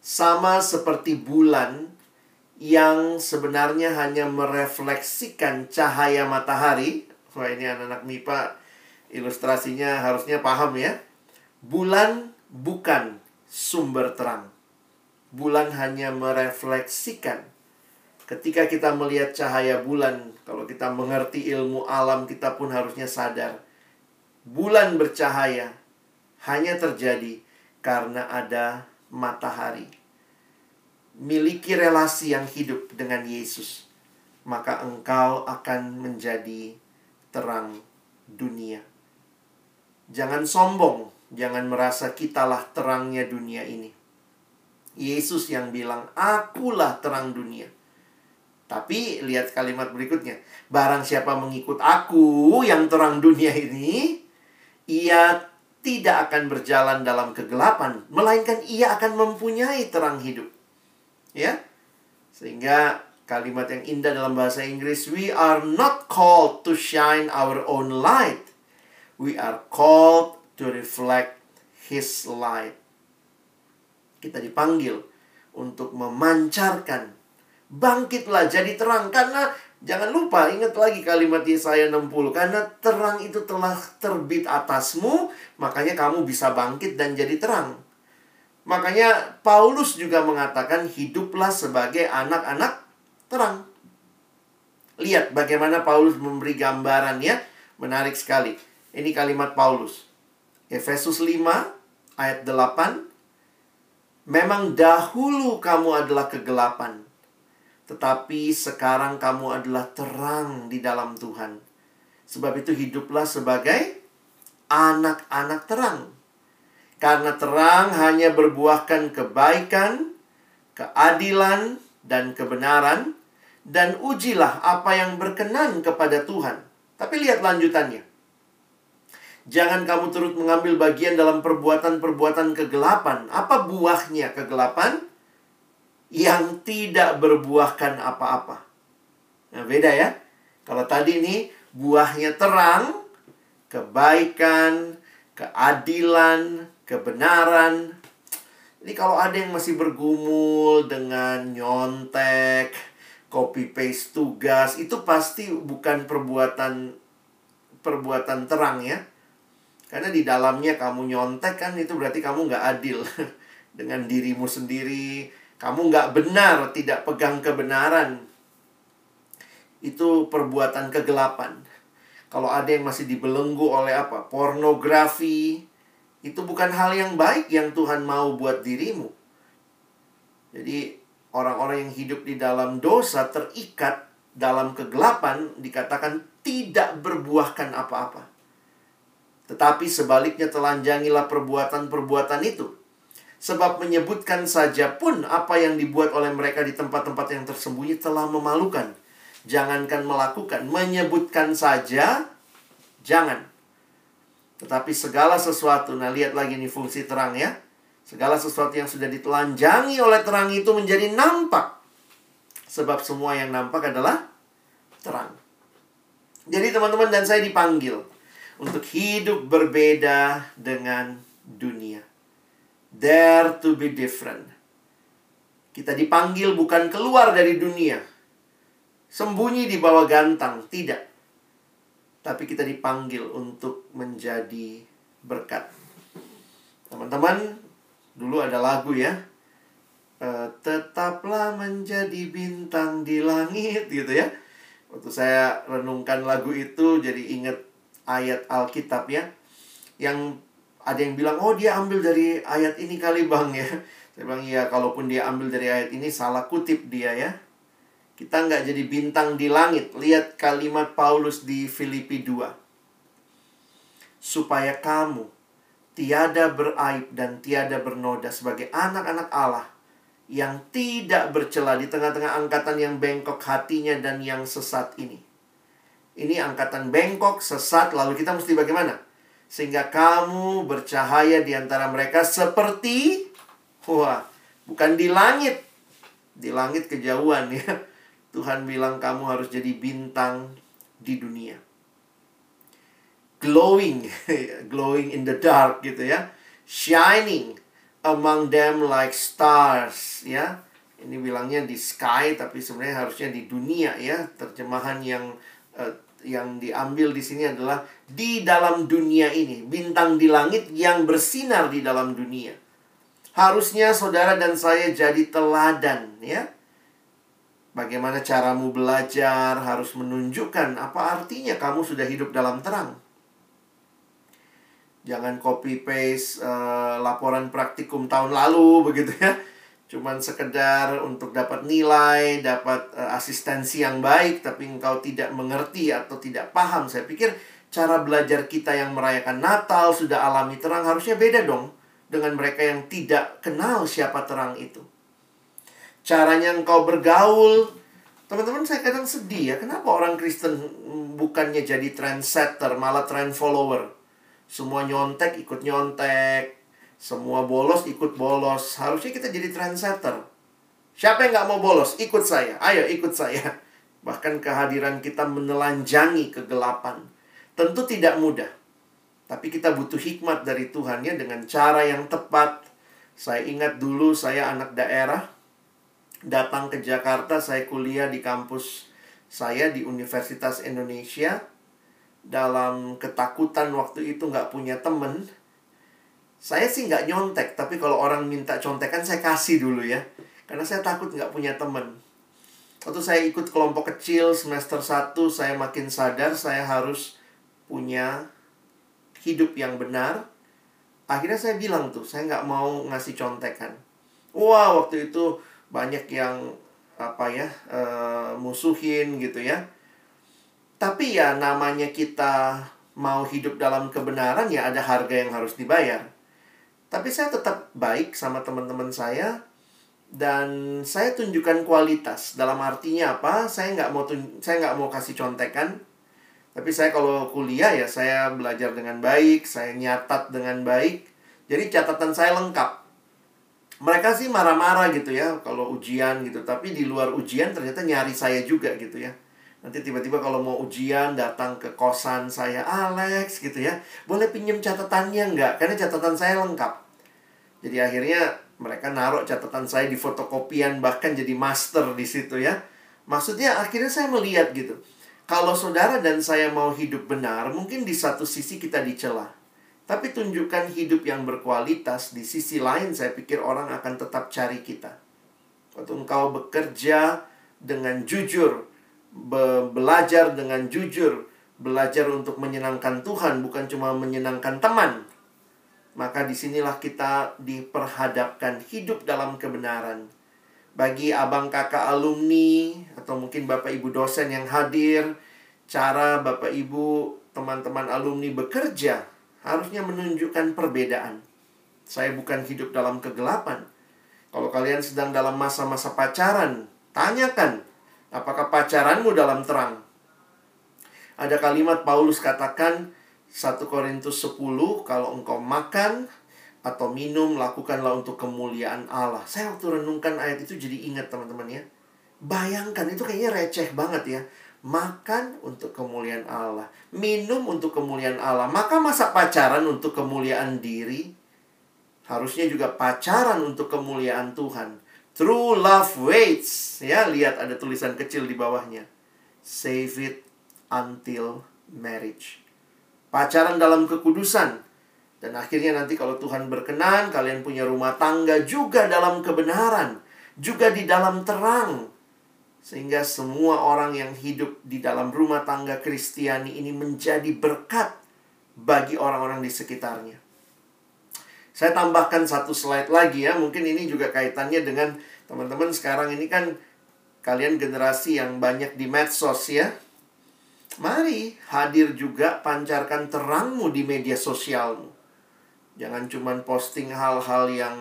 Sama seperti bulan yang sebenarnya hanya merefleksikan cahaya matahari. Wah ini anak-anak MIPA ilustrasinya harusnya paham ya. Bulan bukan sumber terang. Bulan hanya merefleksikan Ketika kita melihat cahaya bulan, kalau kita mengerti ilmu alam, kita pun harusnya sadar. Bulan bercahaya hanya terjadi karena ada matahari. Miliki relasi yang hidup dengan Yesus, maka engkau akan menjadi terang dunia. Jangan sombong, jangan merasa kitalah terangnya dunia ini. Yesus yang bilang, "Akulah terang dunia." Tapi lihat kalimat berikutnya. Barang siapa mengikut aku yang terang dunia ini, ia tidak akan berjalan dalam kegelapan, melainkan ia akan mempunyai terang hidup. Ya. Sehingga kalimat yang indah dalam bahasa Inggris, we are not called to shine our own light. We are called to reflect his light. Kita dipanggil untuk memancarkan Bangkitlah jadi terang karena jangan lupa ingat lagi kalimat Yesaya 60 karena terang itu telah terbit atasmu makanya kamu bisa bangkit dan jadi terang. Makanya Paulus juga mengatakan hiduplah sebagai anak-anak terang. Lihat bagaimana Paulus memberi gambaran ya. Menarik sekali. Ini kalimat Paulus. Efesus 5 ayat 8. Memang dahulu kamu adalah kegelapan tetapi sekarang kamu adalah terang di dalam Tuhan. Sebab itu hiduplah sebagai anak-anak terang. Karena terang hanya berbuahkan kebaikan, keadilan, dan kebenaran, dan ujilah apa yang berkenan kepada Tuhan. Tapi lihat lanjutannya. Jangan kamu turut mengambil bagian dalam perbuatan-perbuatan kegelapan. Apa buahnya kegelapan? Yang tidak berbuahkan apa-apa. Nah, beda ya. Kalau tadi ini buahnya terang, kebaikan, keadilan, kebenaran. Jadi kalau ada yang masih bergumul dengan nyontek, copy paste tugas, itu pasti bukan perbuatan perbuatan terang ya. Karena di dalamnya kamu nyontek kan itu berarti kamu nggak adil <laughs> dengan dirimu sendiri. Kamu nggak benar, tidak pegang kebenaran. Itu perbuatan kegelapan. Kalau ada yang masih dibelenggu oleh apa? Pornografi, itu bukan hal yang baik yang Tuhan mau buat dirimu. Jadi orang-orang yang hidup di dalam dosa terikat dalam kegelapan dikatakan tidak berbuahkan apa-apa. Tetapi sebaliknya telanjangilah perbuatan-perbuatan itu. Sebab menyebutkan saja pun apa yang dibuat oleh mereka di tempat-tempat yang tersembunyi telah memalukan. Jangankan melakukan, menyebutkan saja, jangan. Tetapi segala sesuatu, nah lihat lagi nih fungsi terang ya. Segala sesuatu yang sudah ditelanjangi oleh terang itu menjadi nampak. Sebab semua yang nampak adalah terang. Jadi teman-teman dan saya dipanggil untuk hidup berbeda dengan dunia. Dare to be different. Kita dipanggil bukan keluar dari dunia. Sembunyi di bawah gantang, tidak tapi kita dipanggil untuk menjadi berkat. Teman-teman, dulu ada lagu ya. E, tetaplah menjadi bintang di langit gitu ya. Waktu saya renungkan lagu itu jadi ingat ayat Alkitab ya. Yang ada yang bilang, oh dia ambil dari ayat ini kali bang ya. Saya bilang, ya kalaupun dia ambil dari ayat ini salah kutip dia ya. Kita nggak jadi bintang di langit. Lihat kalimat Paulus di Filipi 2. Supaya kamu tiada beraib dan tiada bernoda sebagai anak-anak Allah yang tidak bercela di tengah-tengah angkatan yang bengkok hatinya dan yang sesat ini. Ini angkatan bengkok, sesat, lalu kita mesti bagaimana? Sehingga kamu bercahaya di antara mereka seperti wah, bukan di langit. Di langit kejauhan ya Tuhan bilang kamu harus jadi bintang di dunia. Glowing, <laughs> glowing in the dark gitu ya. Shining among them like stars ya. Ini bilangnya di sky tapi sebenarnya harusnya di dunia ya. Terjemahan yang uh, yang diambil di sini adalah di dalam dunia ini, bintang di langit yang bersinar di dalam dunia. Harusnya saudara dan saya jadi teladan ya Bagaimana caramu belajar harus menunjukkan apa artinya kamu sudah hidup dalam terang. Jangan copy paste uh, laporan praktikum tahun lalu begitu ya. Cuman sekedar untuk dapat nilai, dapat uh, asistensi yang baik tapi engkau tidak mengerti atau tidak paham. Saya pikir cara belajar kita yang merayakan Natal sudah alami terang harusnya beda dong dengan mereka yang tidak kenal siapa terang itu caranya engkau bergaul. Teman-teman saya kadang sedih ya, kenapa orang Kristen bukannya jadi trendsetter, malah trend follower. Semua nyontek ikut nyontek, semua bolos ikut bolos. Harusnya kita jadi trendsetter. Siapa yang nggak mau bolos? Ikut saya. Ayo ikut saya. <laughs> Bahkan kehadiran kita menelanjangi kegelapan. Tentu tidak mudah. Tapi kita butuh hikmat dari Tuhan ya dengan cara yang tepat. Saya ingat dulu saya anak daerah datang ke Jakarta, saya kuliah di kampus saya di Universitas Indonesia. Dalam ketakutan waktu itu nggak punya temen. Saya sih nggak nyontek, tapi kalau orang minta contekan saya kasih dulu ya. Karena saya takut nggak punya temen. Waktu saya ikut kelompok kecil semester 1, saya makin sadar saya harus punya hidup yang benar. Akhirnya saya bilang tuh, saya nggak mau ngasih contekan. Wah, waktu itu banyak yang apa ya uh, musuhin gitu ya tapi ya namanya kita mau hidup dalam kebenaran ya ada harga yang harus dibayar Tapi saya tetap baik sama teman-teman saya dan saya tunjukkan kualitas. Dalam artinya apa? Saya nggak mau tun saya nggak mau kasih contekan. Tapi saya kalau kuliah ya saya belajar dengan baik, saya nyatat dengan baik. Jadi catatan saya lengkap. Mereka sih marah-marah gitu ya kalau ujian gitu, tapi di luar ujian ternyata nyari saya juga gitu ya. Nanti tiba-tiba kalau mau ujian datang ke kosan saya, Alex gitu ya. Boleh pinjem catatannya nggak? Karena catatan saya lengkap. Jadi akhirnya mereka naruh catatan saya di fotokopian bahkan jadi master di situ ya. Maksudnya akhirnya saya melihat gitu. Kalau saudara dan saya mau hidup benar, mungkin di satu sisi kita dicela. Tapi tunjukkan hidup yang berkualitas, di sisi lain saya pikir orang akan tetap cari kita. Waktu engkau bekerja dengan jujur, be belajar dengan jujur, belajar untuk menyenangkan Tuhan, bukan cuma menyenangkan teman. Maka di sinilah kita diperhadapkan hidup dalam kebenaran bagi abang kakak alumni atau mungkin bapak ibu dosen yang hadir, cara bapak ibu teman-teman alumni bekerja harusnya menunjukkan perbedaan. Saya bukan hidup dalam kegelapan. Kalau kalian sedang dalam masa-masa pacaran, tanyakan apakah pacaranmu dalam terang. Ada kalimat Paulus katakan 1 Korintus 10 kalau engkau makan atau minum lakukanlah untuk kemuliaan Allah. Saya waktu renungkan ayat itu jadi ingat teman-teman ya. Bayangkan itu kayaknya receh banget ya. Makan untuk kemuliaan Allah, minum untuk kemuliaan Allah. Maka masa pacaran untuk kemuliaan diri? Harusnya juga pacaran untuk kemuliaan Tuhan. True love waits. Ya, lihat ada tulisan kecil di bawahnya. Save it until marriage. Pacaran dalam kekudusan dan akhirnya nanti kalau Tuhan berkenan, kalian punya rumah tangga juga dalam kebenaran, juga di dalam terang. Sehingga semua orang yang hidup di dalam rumah tangga Kristiani ini menjadi berkat bagi orang-orang di sekitarnya. Saya tambahkan satu slide lagi ya, mungkin ini juga kaitannya dengan teman-teman sekarang ini kan kalian generasi yang banyak di medsos ya. Mari hadir juga pancarkan terangmu di media sosialmu. Jangan cuma posting hal-hal yang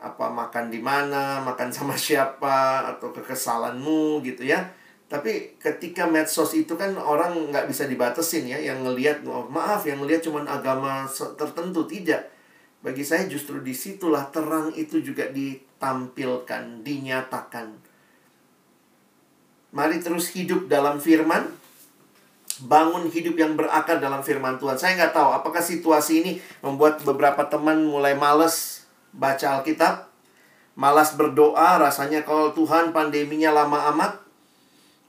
apa makan di mana, makan sama <laughs> siapa atau kekesalanmu gitu ya. Tapi ketika medsos itu kan orang nggak bisa dibatesin ya, yang ngelihat oh, maaf yang ngelihat cuma agama tertentu tidak. Bagi saya justru di situlah terang itu juga ditampilkan, dinyatakan. Mari terus hidup dalam firman, bangun hidup yang berakar dalam firman Tuhan. Saya nggak tahu apakah situasi ini membuat beberapa teman mulai males baca Alkitab, malas berdoa, rasanya kalau Tuhan pandeminya lama amat.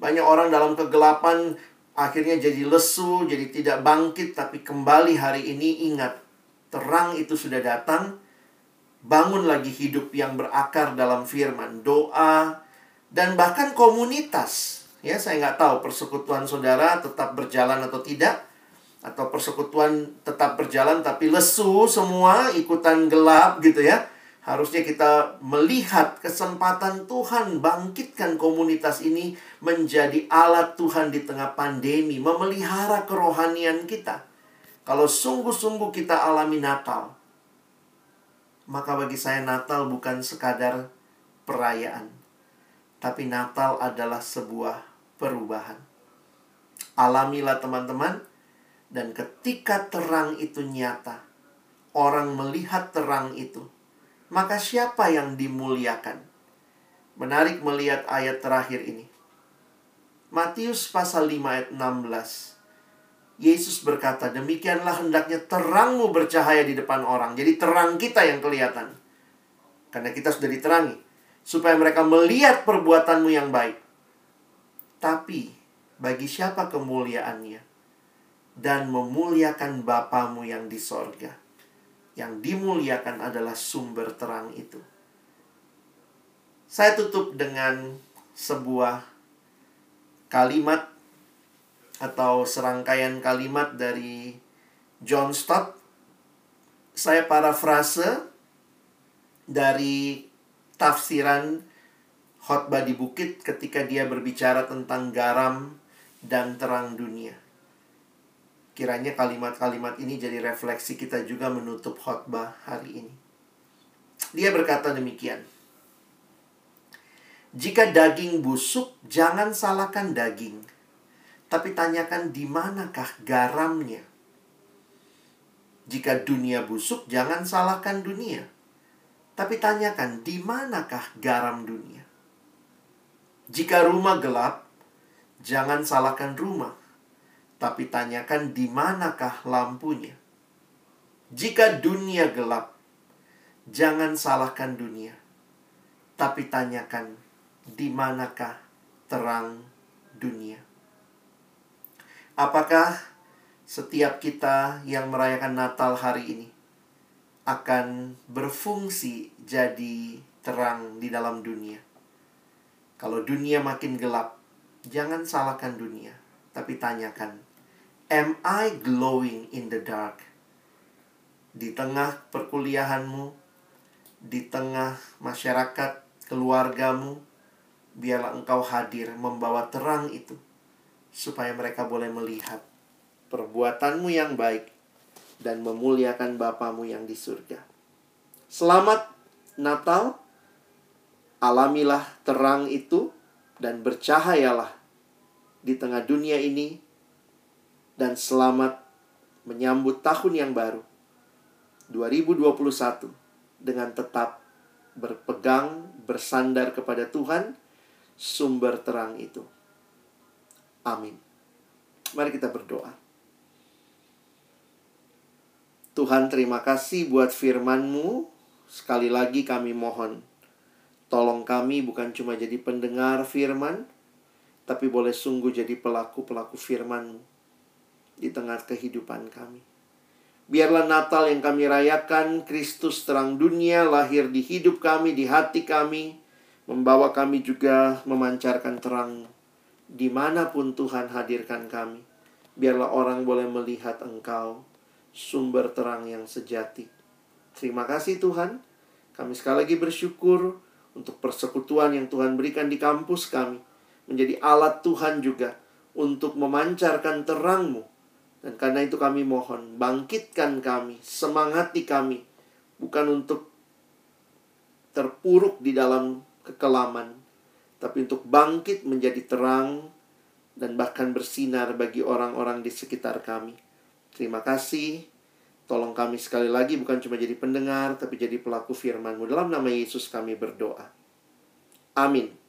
Banyak orang dalam kegelapan akhirnya jadi lesu, jadi tidak bangkit, tapi kembali hari ini ingat, terang itu sudah datang, bangun lagi hidup yang berakar dalam firman, doa, dan bahkan komunitas Ya, saya nggak tahu persekutuan saudara tetap berjalan atau tidak. Atau persekutuan tetap berjalan tapi lesu semua, ikutan gelap gitu ya. Harusnya kita melihat kesempatan Tuhan bangkitkan komunitas ini menjadi alat Tuhan di tengah pandemi, memelihara kerohanian kita. Kalau sungguh-sungguh kita alami Natal, maka bagi saya Natal bukan sekadar perayaan, tapi Natal adalah sebuah perubahan. Alamilah teman-teman, dan ketika terang itu nyata, orang melihat terang itu, maka siapa yang dimuliakan? Menarik melihat ayat terakhir ini. Matius pasal 5 ayat 16. Yesus berkata, demikianlah hendaknya terangmu bercahaya di depan orang. Jadi terang kita yang kelihatan. Karena kita sudah diterangi. Supaya mereka melihat perbuatanmu yang baik tapi bagi siapa kemuliaannya? Dan memuliakan Bapamu yang di sorga. Yang dimuliakan adalah sumber terang itu. Saya tutup dengan sebuah kalimat atau serangkaian kalimat dari John Stott. Saya parafrase dari tafsiran khotbah di bukit ketika dia berbicara tentang garam dan terang dunia. Kiranya kalimat-kalimat ini jadi refleksi kita juga menutup khotbah hari ini. Dia berkata demikian. Jika daging busuk, jangan salahkan daging. Tapi tanyakan di manakah garamnya. Jika dunia busuk, jangan salahkan dunia. Tapi tanyakan di manakah garam dunia. Jika rumah gelap, jangan salahkan rumah. Tapi tanyakan di manakah lampunya. Jika dunia gelap, jangan salahkan dunia. Tapi tanyakan di manakah terang dunia. Apakah setiap kita yang merayakan Natal hari ini akan berfungsi jadi terang di dalam dunia? Kalau dunia makin gelap, jangan salahkan dunia, tapi tanyakan, am I glowing in the dark? Di tengah perkuliahanmu, di tengah masyarakat, keluargamu, biarlah engkau hadir membawa terang itu supaya mereka boleh melihat perbuatanmu yang baik dan memuliakan Bapamu yang di surga. Selamat Natal. Alamilah terang itu dan bercahayalah di tengah dunia ini dan selamat menyambut tahun yang baru 2021 dengan tetap berpegang bersandar kepada Tuhan sumber terang itu. Amin. Mari kita berdoa. Tuhan terima kasih buat firman-Mu. Sekali lagi kami mohon. Tolong kami bukan cuma jadi pendengar firman, tapi boleh sungguh jadi pelaku-pelaku firman-Mu di tengah kehidupan kami. Biarlah Natal yang kami rayakan, Kristus terang dunia lahir di hidup kami, di hati kami, membawa kami juga memancarkan terang di mana pun Tuhan hadirkan kami. Biarlah orang boleh melihat Engkau, sumber terang yang sejati. Terima kasih Tuhan. Kami sekali lagi bersyukur untuk persekutuan yang Tuhan berikan di kampus kami. Menjadi alat Tuhan juga untuk memancarkan terangmu. Dan karena itu kami mohon, bangkitkan kami, semangati kami. Bukan untuk terpuruk di dalam kekelaman, tapi untuk bangkit menjadi terang dan bahkan bersinar bagi orang-orang di sekitar kami. Terima kasih. Tolong kami sekali lagi bukan cuma jadi pendengar, tapi jadi pelaku firman-Mu. Dalam nama Yesus kami berdoa. Amin.